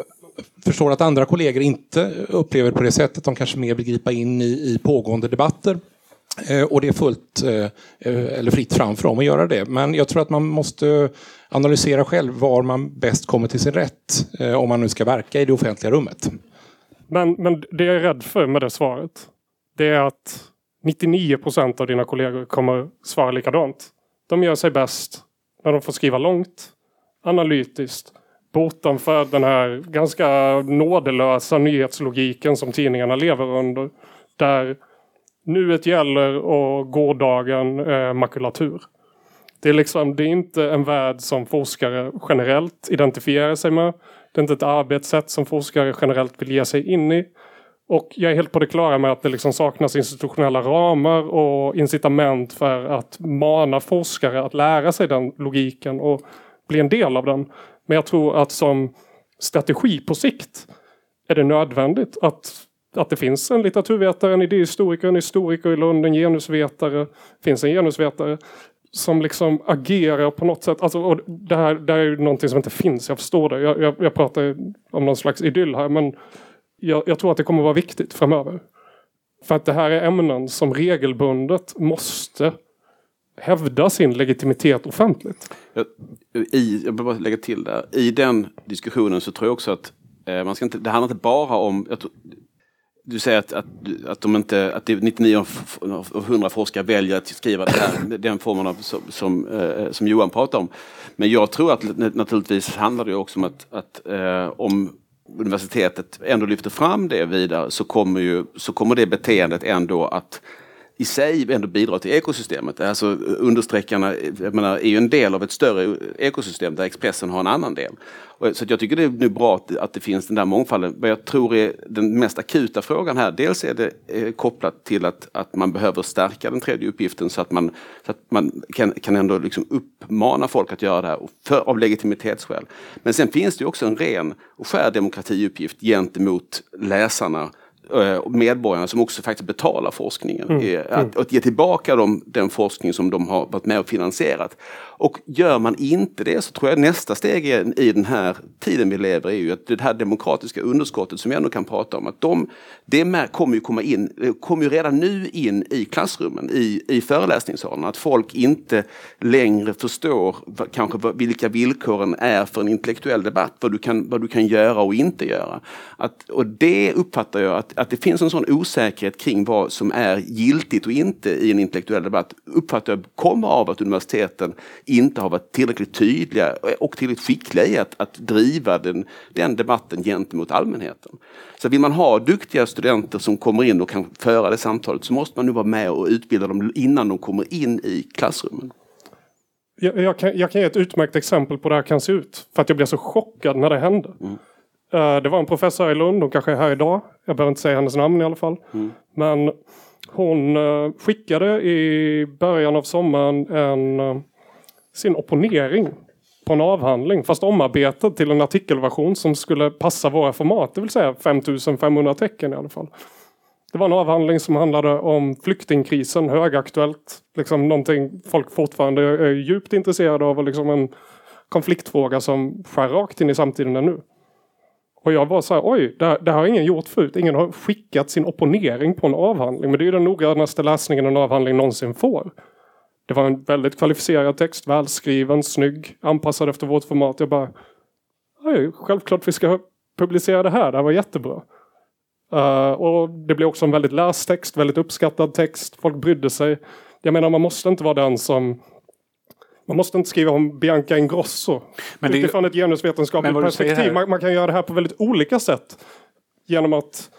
förstår att andra kollegor inte upplever det på det sättet. De kanske mer vill gripa in i, i pågående debatter. Eh, och det är fullt eh, eh, eller fritt fram för dem att göra det. Men jag tror att man måste analysera själv var man bäst kommer till sin rätt. Om man nu ska verka i det offentliga rummet. Men, men det jag är rädd för med det svaret. Det är att 99 procent av dina kollegor kommer svara likadant. De gör sig bäst när de får skriva långt, analytiskt, bortanför den här ganska nådelösa nyhetslogiken som tidningarna lever under. Där nuet gäller och gårdagen är makulatur. Det är, liksom, det är inte en värld som forskare generellt identifierar sig med. Det är inte ett arbetssätt som forskare generellt vill ge sig in i. Och jag är helt på det klara med att det liksom saknas institutionella ramar och incitament för att mana forskare att lära sig den logiken och bli en del av den. Men jag tror att som strategi på sikt är det nödvändigt att, att det finns en litteraturvetare, en idéhistoriker, en historiker i Lund, en genusvetare, finns en genusvetare som liksom agerar på något sätt. Alltså, och det, här, det här är ju någonting som inte finns, jag förstår det. Jag, jag, jag pratar om någon slags idyll här men jag, jag tror att det kommer vara viktigt framöver. För att det här är ämnen som regelbundet måste hävda sin legitimitet offentligt. Jag, i, jag vill bara lägga till där. I den diskussionen så tror jag också att eh, man ska inte, det handlar inte bara om... Tror, du säger att, att, att, de inte, att 99 av 100 forskare väljer att skriva det här, den formen av som, som, eh, som Johan pratar om. Men jag tror att naturligtvis handlar det också om att, att eh, om universitetet ändå lyfter fram det vidare så kommer, ju, så kommer det beteendet ändå att i sig ändå bidrar till ekosystemet. Alltså understreckarna menar, är ju en del av ett större ekosystem där Expressen har en annan del. Så jag tycker det är nu bra att, att det finns den där mångfalden. Vad jag tror är den mest akuta frågan här, dels är det eh, kopplat till att, att man behöver stärka den tredje uppgiften så att man, så att man kan, kan ändå liksom uppmana folk att göra det här för, av legitimitetsskäl. Men sen finns det också en ren och skär demokratiuppgift gentemot läsarna medborgarna som också faktiskt betalar forskningen. Mm. Att, mm. att ge tillbaka dem den forskning som de har varit med och finansierat. Och gör man inte det så tror jag nästa steg i den här tiden vi lever är ju att det här demokratiska underskottet som vi ändå kan prata om, att de, det kommer ju komma in, kommer ju redan nu in i klassrummen, i, i föreläsningssalen. Att folk inte längre förstår kanske vilka villkoren är för en intellektuell debatt, vad du kan, vad du kan göra och inte göra. Att, och det uppfattar jag att, att det finns en sån osäkerhet kring vad som är giltigt och inte i en intellektuell debatt, uppfattar jag kommer av att universiteten inte har varit tillräckligt tydliga och tillräckligt skickliga i att, att driva den, den debatten gentemot allmänheten. Så vill man ha duktiga studenter som kommer in och kan föra det samtalet så måste man nu vara med och utbilda dem innan de kommer in i klassrummen. Jag, jag, kan, jag kan ge ett utmärkt exempel på hur det här kan se ut. För att jag blev så chockad när det hände. Mm. Uh, det var en professor i Lund, hon kanske är här idag. Jag behöver inte säga hennes namn i alla fall. Mm. Men hon uh, skickade i början av sommaren en uh, sin opponering på en avhandling fast omarbetad till en artikelversion som skulle passa våra format, det vill säga 5500 tecken i alla fall. Det var en avhandling som handlade om flyktingkrisen, högaktuellt. Liksom någonting folk fortfarande är djupt intresserade av och liksom en konfliktfråga som skär rakt in i samtiden nu. Och jag var så här, oj, det, det har ingen gjort förut. Ingen har skickat sin opponering på en avhandling. Men det är ju den noggrannaste läsningen en avhandling någonsin får. Det var en väldigt kvalificerad text, välskriven, snygg, anpassad efter vårt format. Jag bara, självklart vi ska publicera det här, det här var jättebra. Uh, och det blev också en väldigt läst text, väldigt uppskattad text. Folk brydde sig. Jag menar, man måste inte vara den som man måste inte skriva om Bianca Ingrosso. Men det, utifrån ett genusvetenskapligt perspektiv. Man, man, kan göra det här på väldigt olika sätt. Genom att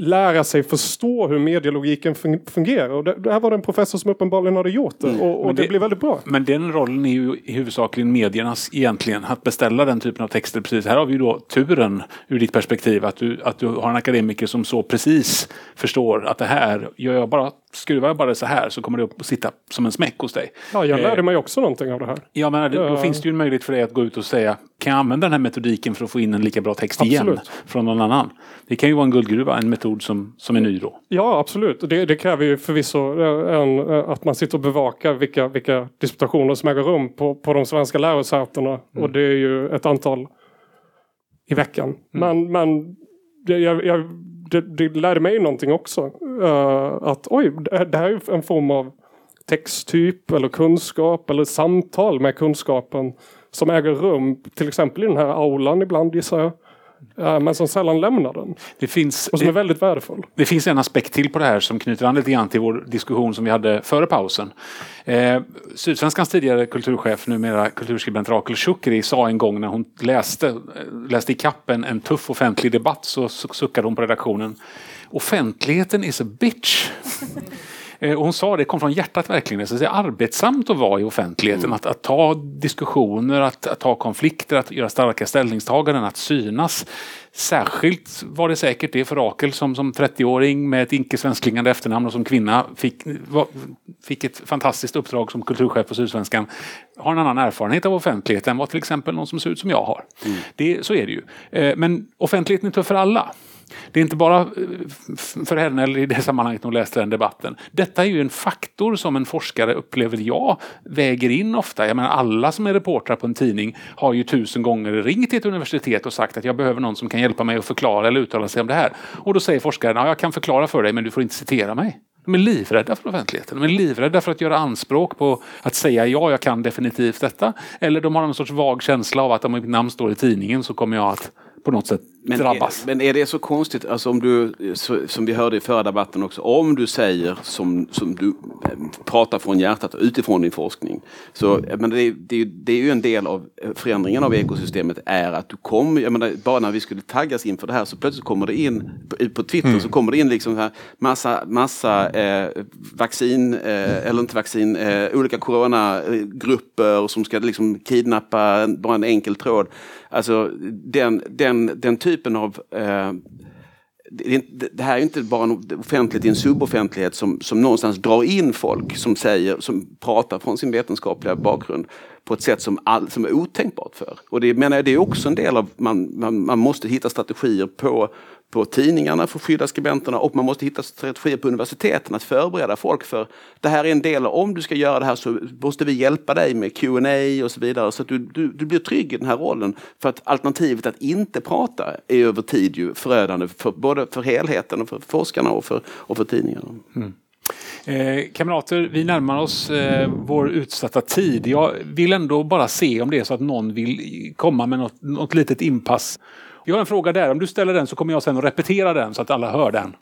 lära sig förstå hur medielogiken fungerar. Och det, det här var det en professor som uppenbarligen hade gjort det. Mm. Och, och det, det blev väldigt bra. Men den rollen är ju i huvudsakligen mediernas egentligen. Att beställa den typen av texter. Precis här har vi ju då turen ur ditt perspektiv. Att du, att du har en akademiker som så precis förstår att det här gör jag bara skruvar jag bara så här så kommer det upp och sitta som en smäck hos dig. Ja, jag lärde eh, mig också någonting av det här. Ja, men då finns det ju en möjlighet för dig att gå ut och säga kan jag använda den här metodiken för att få in en lika bra text absolut. igen från någon annan? Det kan ju vara en guldgruva, en metod som, som är ny då. Ja, absolut. Det, det kräver ju förvisso eh, en, eh, att man sitter och bevakar vilka, vilka disputationer som äger rum på, på de svenska lärosätena. Mm. Och det är ju ett antal i veckan. Mm. Men, men jag, jag det, det lärde mig någonting också. Uh, att oj, det här är en form av texttyp eller kunskap eller samtal med kunskapen som äger rum till exempel i den här aulan ibland gissar jag eh, men som sällan lämnar den. Det finns, Och som är det, väldigt värdefull. det finns en aspekt till på det här som knyter an lite grann till vår diskussion som vi hade före pausen. Eh, Sydsvenskans tidigare kulturchef, numera kulturskribent Rakel Shukri, sa en gång när hon läste, läste i kappen en tuff offentlig debatt så suckade hon på redaktionen. Offentligheten is a bitch. Eh, Och hon sa det kom från hjärtat verkligen. Så det är arbetsamt att vara i offentligheten. Att, att ta diskussioner, att, att ta konflikter, att göra starka ställningstaganden, att synas. Särskilt var det säkert det för Rakel som, som 30-åring med ett icke svensklingande efternamn och som kvinna fick, var, fick ett fantastiskt uppdrag som kulturchef på Sydsvenskan. Har en annan erfarenhet av offentlighet än vad till exempel någon som ser ut som jag har. Det, så är det ju. Eh, Men offentligheten är tuff för alla. Det är inte bara eh, för henne eller i det sammanhanget hon läste den debatten. Detta är ju en faktor som en forskare upplever jag väger in ofta. Jag menar alla som är reportrar på en tidning har ju tusen gånger ringt till ett universitet och sagt att jag behöver någon som kan hjälpa mig att förklara eller uttala sig om det här. Och då säger forskaren, ja, jag kan förklara för dig men du får inte citera mig. De är livrädda för offentligheten. De är livrädda för att göra anspråk på att säga ja, jag kan definitivt detta. Eller de har en sorts vag känsla av att om mitt namn står i tidningen så kommer jag att på något sätt men drabbas. är, men är det så konstigt, alltså om du, så, som vi hörde i förra debatten också, om du säger som, som du eh, pratar från hjärtat utifrån din forskning. Så, jag menar, det, det, det är ju en del av eh, förändringen av ekosystemet är att du kommer, jag menar, bara när vi skulle taggas inför det här så plötsligt kommer det in på, Twitter så kommer det in liksom här massa, massa eh, vaccin, eh, eller inte vaccin, eh, olika coronagrupper som ska liksom kidnappa bara en enkel tråd. Alltså den, den, den typen av eh, det, det här är inte bara en offentlighet i en suboffentlighet som, som någonstans drar in folk som säger, som pratar från sin vetenskapliga bakgrund på ett sätt som, all, som är otänkbart för. Och det menar jag, det är också en del av, man, man, man måste hitta strategier på, på tidningarna för att skydda skribenterna och man måste hitta strategier på universiteten att förbereda folk för det här är en del av, om du ska göra det här så måste vi hjälpa dig med Q&A och så vidare så att du, du, du blir trygg i den här rollen. För att alternativet att inte prata är över tid ju förödande för, både för helheten och för forskarna och för, och för tidningarna. Mm. Eh, kamrater, vi närmar oss eh, vår utsatta tid. Jag vill ändå bara se om det är så att någon vill komma med något, något litet inpass. Jag har en fråga där. Om du ställer den så kommer jag sen att repetera den så att alla hör den.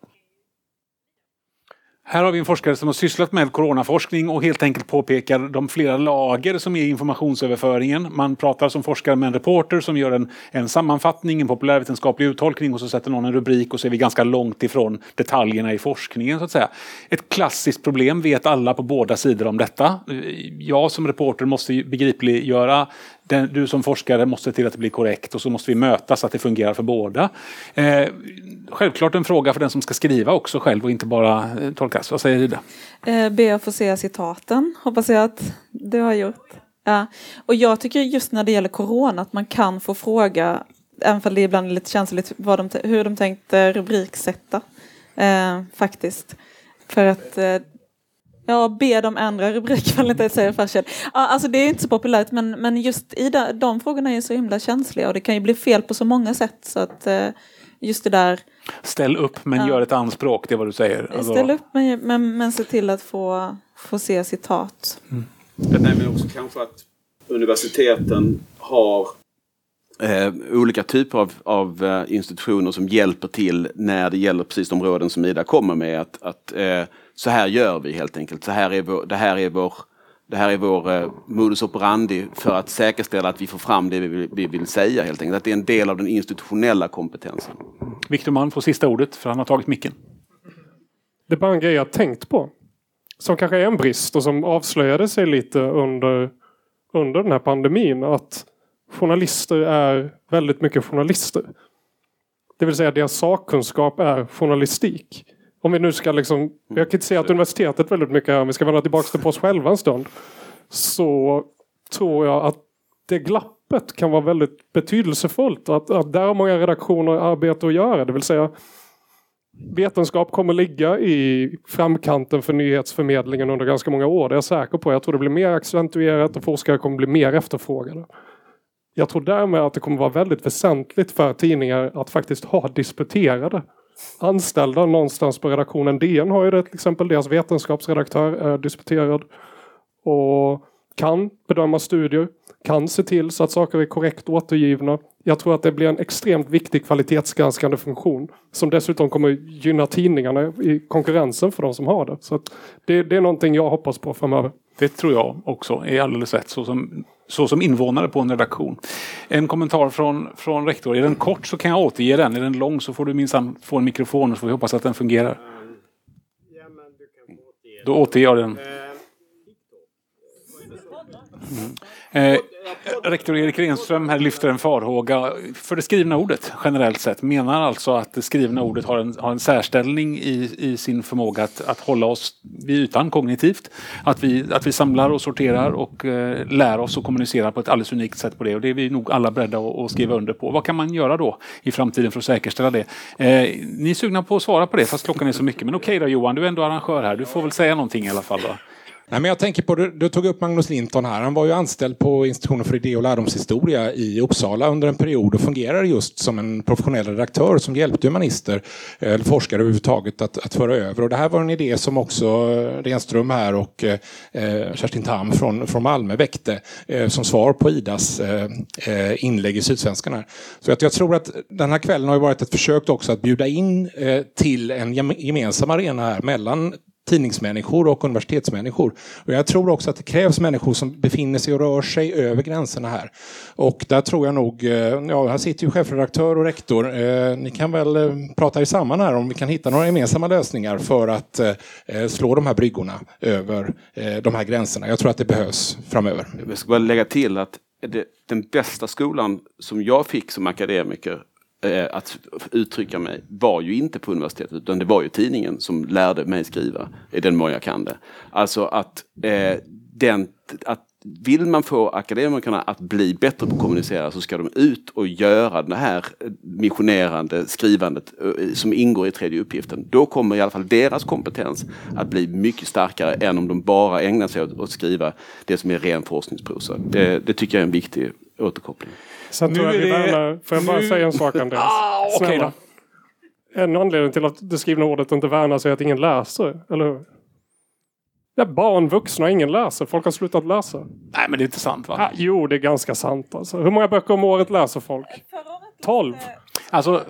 Här har vi en forskare som har sysslat med coronaforskning och helt enkelt påpekar de flera lager som är informationsöverföringen. Man pratar som forskare med en reporter som gör en, en sammanfattning, en populärvetenskaplig uttolkning och så sätter någon en rubrik och så är vi ganska långt ifrån detaljerna i forskningen. så att säga. Ett klassiskt problem vet alla på båda sidor om detta. Jag som reporter måste begripliggöra den, du som forskare måste se till att det blir korrekt och så måste vi mötas så att det fungerar för båda. Eh, självklart en fråga för den som ska skriva också själv och inte bara eh, tolkas. Vad säger Ida? Eh, ber att få se citaten, hoppas jag att du har gjort. Ja. Och jag tycker just när det gäller corona att man kan få fråga, även om det ibland är lite känsligt, vad de, hur de tänkte rubriksätta. Eh, faktiskt. För att eh, Ja, be dem ändra rubrik ifall inte säger fashion. Ja, alltså det är inte så populärt men, men just i de, de frågorna är så himla känsliga och det kan ju bli fel på så många sätt så att eh, just det där Ställ upp men Ja. gör ett anspråk, det är vad du säger. Alltså, Ställ upp men, men, men se till att få, få se citat. Jag nämner också kanske att universiteten har eh, olika typer av, av eh, institutioner som hjälper till när det gäller precis de råden som Ida kommer med. Att, att eh, så här gör vi helt enkelt. Så här är vår, det här är vår, det här är vår eh, modus operandi för att säkerställa att vi får fram det vi vill, vi vill säga helt enkelt. Att det är en del av den institutionella kompetensen. Viktor Malm får sista ordet för han har tagit micken. Det är bara en grej jag tänkt på. Som kanske är en brist och som avslöjade sig lite under, under den här pandemin. Att journalister är väldigt mycket journalister. Det vill säga deras sakkunskap är journalistik. Om vi nu ska liksom, vi har kritiserat universitetet väldigt mycket här, om vi ska vända tillbaka till oss själva en stund. Så tror jag att det glappet kan vara väldigt betydelsefullt. Att, att där har många redaktioner arbete att göra. Det vill säga vetenskap kommer ligga i framkanten för nyhetsförmedlingen under ganska många år. Det är jag säker på. Jag tror det blir mer accentuerat och forskare kommer bli mer efterfrågade. Jag tror därmed att det kommer vara väldigt väsentligt för tidningar att faktiskt ha disputerade anställda någonstans på redaktionen. DN har ju det till exempel. Deras vetenskapsredaktör är disputerad. Och kan bedöma studier, kan se till så att saker är korrekt återgivna. Jag tror att det blir en extremt viktig kvalitetsgranskande funktion som dessutom kommer gynna tidningarna i konkurrensen för de som har det. Så det, det, är någonting jag hoppas på framöver. Det tror jag också är alldeles rätt så som, så som invånare på en redaktion. En kommentar från, från rektor. Är den kort så kan jag återge den. Är den lång så får du minsann få en mikrofon och så får vi hoppas att den fungerar. Då återger jag den. Mm. Eh, rektor Erik Renström här lyfter en farhåga för det skrivna ordet generellt sett. Menar alltså att det skrivna ordet har en, har en särställning i, i sin förmåga att, att hålla oss vid ytan kognitivt. Att vi, att vi samlar och sorterar och eh, lär oss och kommunicera på ett alldeles unikt sätt på det. Och det är vi nog alla beredda att, att skriva under på. Vad kan man göra då i framtiden för att säkerställa det? Eh, ni är sugna på att svara på det fast klockan är så mycket. Men okej okay då Johan, du är ändå arrangör här. Du får väl säga någonting i alla fall. Då. Nej, men jag tänker på, du, du tog upp Magnus Linton här. Han var ju anställd på Institutionen för idé och lärdomshistoria i Uppsala under en period och fungerade just som en professionell redaktör som hjälpte humanister eh, eller forskare överhuvudtaget att, att föra över. Och det här var en idé som också eh, Renström här och eh, eh Kerstin Tam från, från Malmö väckte eh, som svar på Idas eh, inlägg i Sydsvenskan. Här. Så att jag tror att den här kvällen har varit ett försök också att bjuda in eh, till en gemensam arena här mellan tidningsmänniskor och universitetsmänniskor. Och jag tror också att det krävs människor som befinner sig och rör sig över gränserna här. Och där tror jag nog, eh, ja här sitter ju chefredaktör och rektor, eh, ni kan väl eh, prata er samman här om vi kan hitta några gemensamma lösningar för att eh, eh, slå de här bryggorna över de här gränserna. Jag tror att det behövs framöver. Jag ska bara lägga till att det, den bästa skolan som jag fick som akademiker eh, att uttrycka mig var ju inte på universitetet utan det var ju tidningen som lärde mig skriva i den mån jag kan det. Alltså att, eh, den, att vill man få akademikerna att bli bättre på att kommunicera så ska de ut och göra det här missionerande skrivandet eh, som ingår i tredje uppgiften. Då kommer i alla fall deras kompetens att bli mycket starkare än om de bara ägnar sig åt att skriva det som är ren forskningsprosa. Det, det tycker jag är en viktig återkoppling. Sen tror jag vi värnar, får jag bara nu... säga en sak Andreas? Ah, okay då. En anledning till att det skrivna ordet inte värnas är att ingen läser, eller hur? Det är barn, vuxna, ingen läser. Folk har slutat läsa. Nej, men det är inte sant va? Ah, jo, det är ganska sant. Alltså. Hur många böcker om året läser folk? 12. Alltså,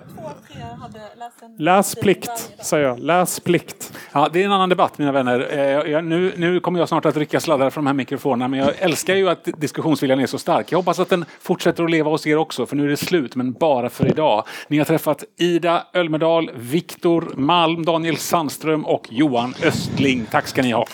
Läsplikt, säger jag. Läsplikt. Ja, det är en annan debatt, mina vänner. Eh, nu, nu kommer jag snart att rycka sladdar från de här mikrofonerna, men jag älskar ju att diskussionsviljan är så stark. Jag hoppas att den fortsätter att leva hos er också, för nu är det slut, men bara för idag. Ni har träffat Ida Ölmedal, Viktor Malm, Daniel Sandström och Johan Östling. Tack ska ni ha.